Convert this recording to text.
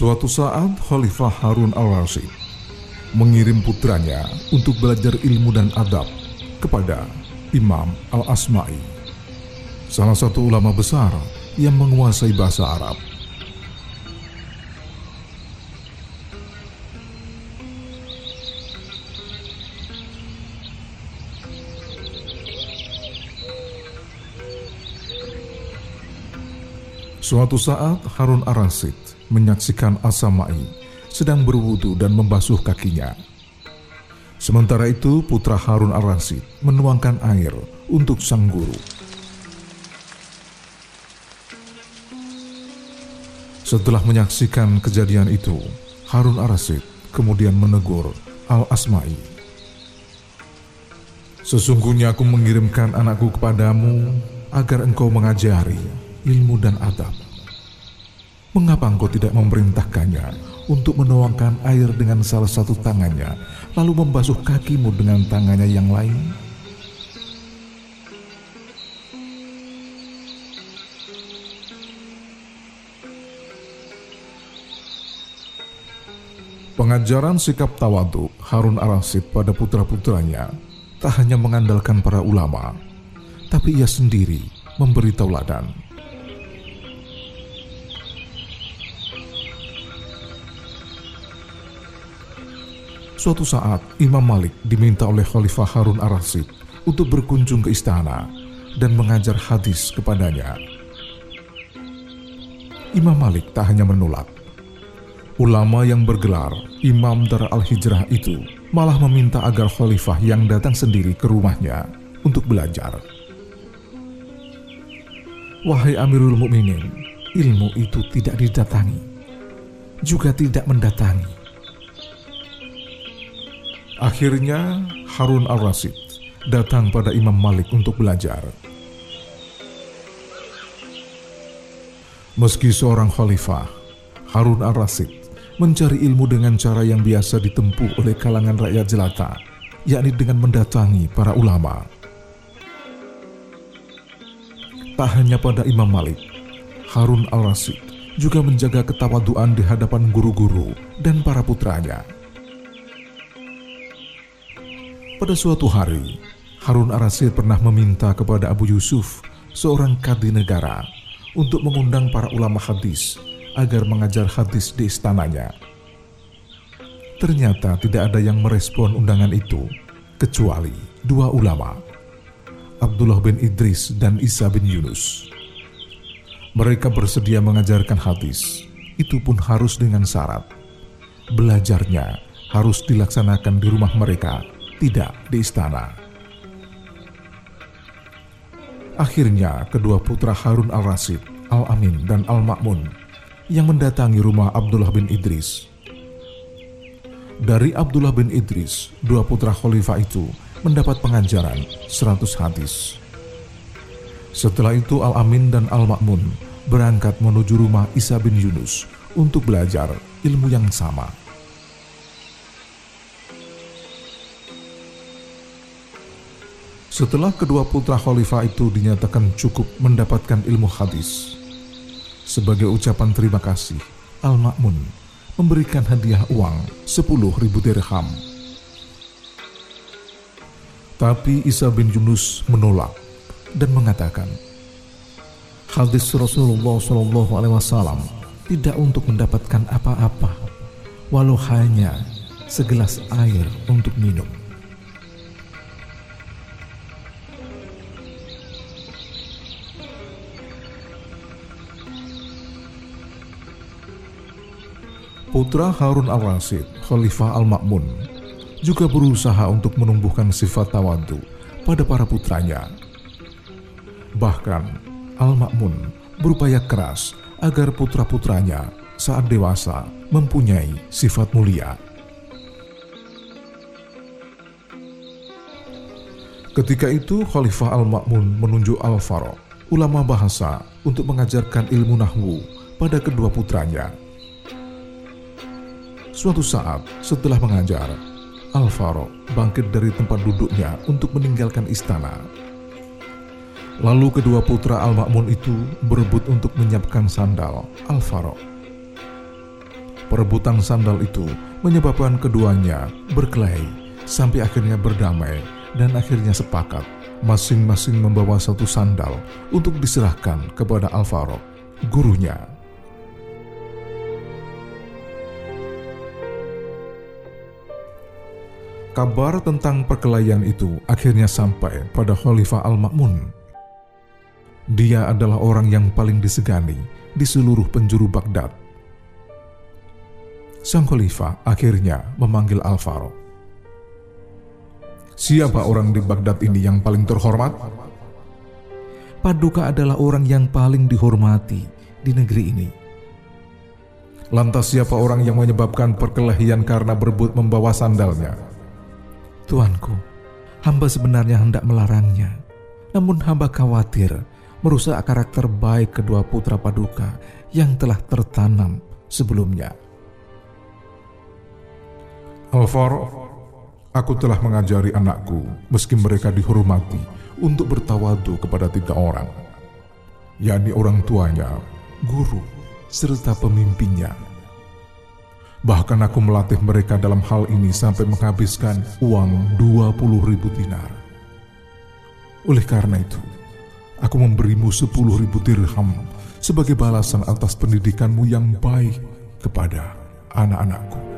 Suatu saat Khalifah Harun al-Rasyid mengirim putranya untuk belajar ilmu dan adab kepada Imam al-Asma'i, salah satu ulama besar yang menguasai bahasa Arab. Suatu saat Harun Arasid menyaksikan Asamai sedang berwudu dan membasuh kakinya. Sementara itu putra Harun Arasid menuangkan air untuk sang guru. Setelah menyaksikan kejadian itu, Harun Arasid kemudian menegur Al-Asma'i. Sesungguhnya aku mengirimkan anakku kepadamu agar engkau mengajari ilmu dan adab. Mengapa engkau tidak memerintahkannya untuk menuangkan air dengan salah satu tangannya, lalu membasuh kakimu dengan tangannya yang lain? Pengajaran sikap tawadu Harun al-Rasyid pada putra-putranya tak hanya mengandalkan para ulama, tapi ia sendiri memberi tauladan. Suatu saat, Imam Malik diminta oleh Khalifah Harun al-Rasyid untuk berkunjung ke istana dan mengajar hadis kepadanya. Imam Malik tak hanya menolak. Ulama yang bergelar Imam Dar al-Hijrah itu malah meminta agar khalifah yang datang sendiri ke rumahnya untuk belajar. Wahai Amirul Mukminin, ilmu itu tidak didatangi, juga tidak mendatangi Akhirnya Harun al-Rasyid datang pada Imam Malik untuk belajar. Meski seorang khalifah, Harun al-Rasyid mencari ilmu dengan cara yang biasa ditempuh oleh kalangan rakyat jelata, yakni dengan mendatangi para ulama. Tak hanya pada Imam Malik, Harun al-Rasyid juga menjaga ketawaduan di hadapan guru-guru dan para putranya. Pada suatu hari, Harun Arasir pernah meminta kepada Abu Yusuf, seorang kadi negara, untuk mengundang para ulama hadis agar mengajar hadis di istananya. Ternyata tidak ada yang merespon undangan itu, kecuali dua ulama, Abdullah bin Idris dan Isa bin Yunus. Mereka bersedia mengajarkan hadis, itu pun harus dengan syarat. Belajarnya harus dilaksanakan di rumah mereka tidak di istana. Akhirnya kedua putra Harun al-Rasyid, Al-Amin dan Al-Ma'mun yang mendatangi rumah Abdullah bin Idris. Dari Abdullah bin Idris, dua putra khalifah itu mendapat pengajaran 100 hadis. Setelah itu Al-Amin dan Al-Ma'mun berangkat menuju rumah Isa bin Yunus untuk belajar ilmu yang sama. Setelah kedua putra khalifah itu dinyatakan cukup mendapatkan ilmu hadis, sebagai ucapan terima kasih, Al-Ma'mun memberikan hadiah uang 10 ribu dirham. Tapi Isa bin Yunus menolak dan mengatakan, hadis Rasulullah Shallallahu Alaihi Wasallam tidak untuk mendapatkan apa-apa, walau hanya segelas air untuk minum. Putra Harun al-Rasyid, Khalifah al-Ma'mun, juga berusaha untuk menumbuhkan sifat tawadu pada para putranya. Bahkan, al-Ma'mun berupaya keras agar putra-putranya saat dewasa mempunyai sifat mulia. Ketika itu Khalifah Al-Ma'mun menunjuk Al-Faroq, ulama bahasa, untuk mengajarkan ilmu nahwu pada kedua putranya. Suatu saat setelah mengajar, Alvaro bangkit dari tempat duduknya untuk meninggalkan istana. Lalu kedua putra Al-Ma'mun itu berebut untuk menyiapkan sandal Alvaro. Perebutan sandal itu menyebabkan keduanya berkelahi sampai akhirnya berdamai dan akhirnya sepakat masing-masing membawa satu sandal untuk diserahkan kepada Alvaro, gurunya. Kabar tentang perkelahian itu akhirnya sampai pada Khalifah Al-Ma'mun. Dia adalah orang yang paling disegani di seluruh penjuru Baghdad Sang Khalifah akhirnya memanggil Alvaro. Siapa orang di Baghdad ini yang paling terhormat? Paduka adalah orang yang paling dihormati di negeri ini. Lantas siapa orang yang menyebabkan perkelahian karena berebut membawa sandalnya? Tuanku, hamba sebenarnya hendak melarangnya. Namun hamba khawatir merusak karakter baik kedua putra paduka yang telah tertanam sebelumnya. Alvaro, aku telah mengajari anakku, meski mereka dihormati, untuk bertawadu kepada tiga orang, yakni orang tuanya, guru, serta pemimpinnya. Bahkan aku melatih mereka dalam hal ini sampai menghabiskan uang 20 ribu dinar. Oleh karena itu, aku memberimu 10 ribu dirham sebagai balasan atas pendidikanmu yang baik kepada anak-anakku.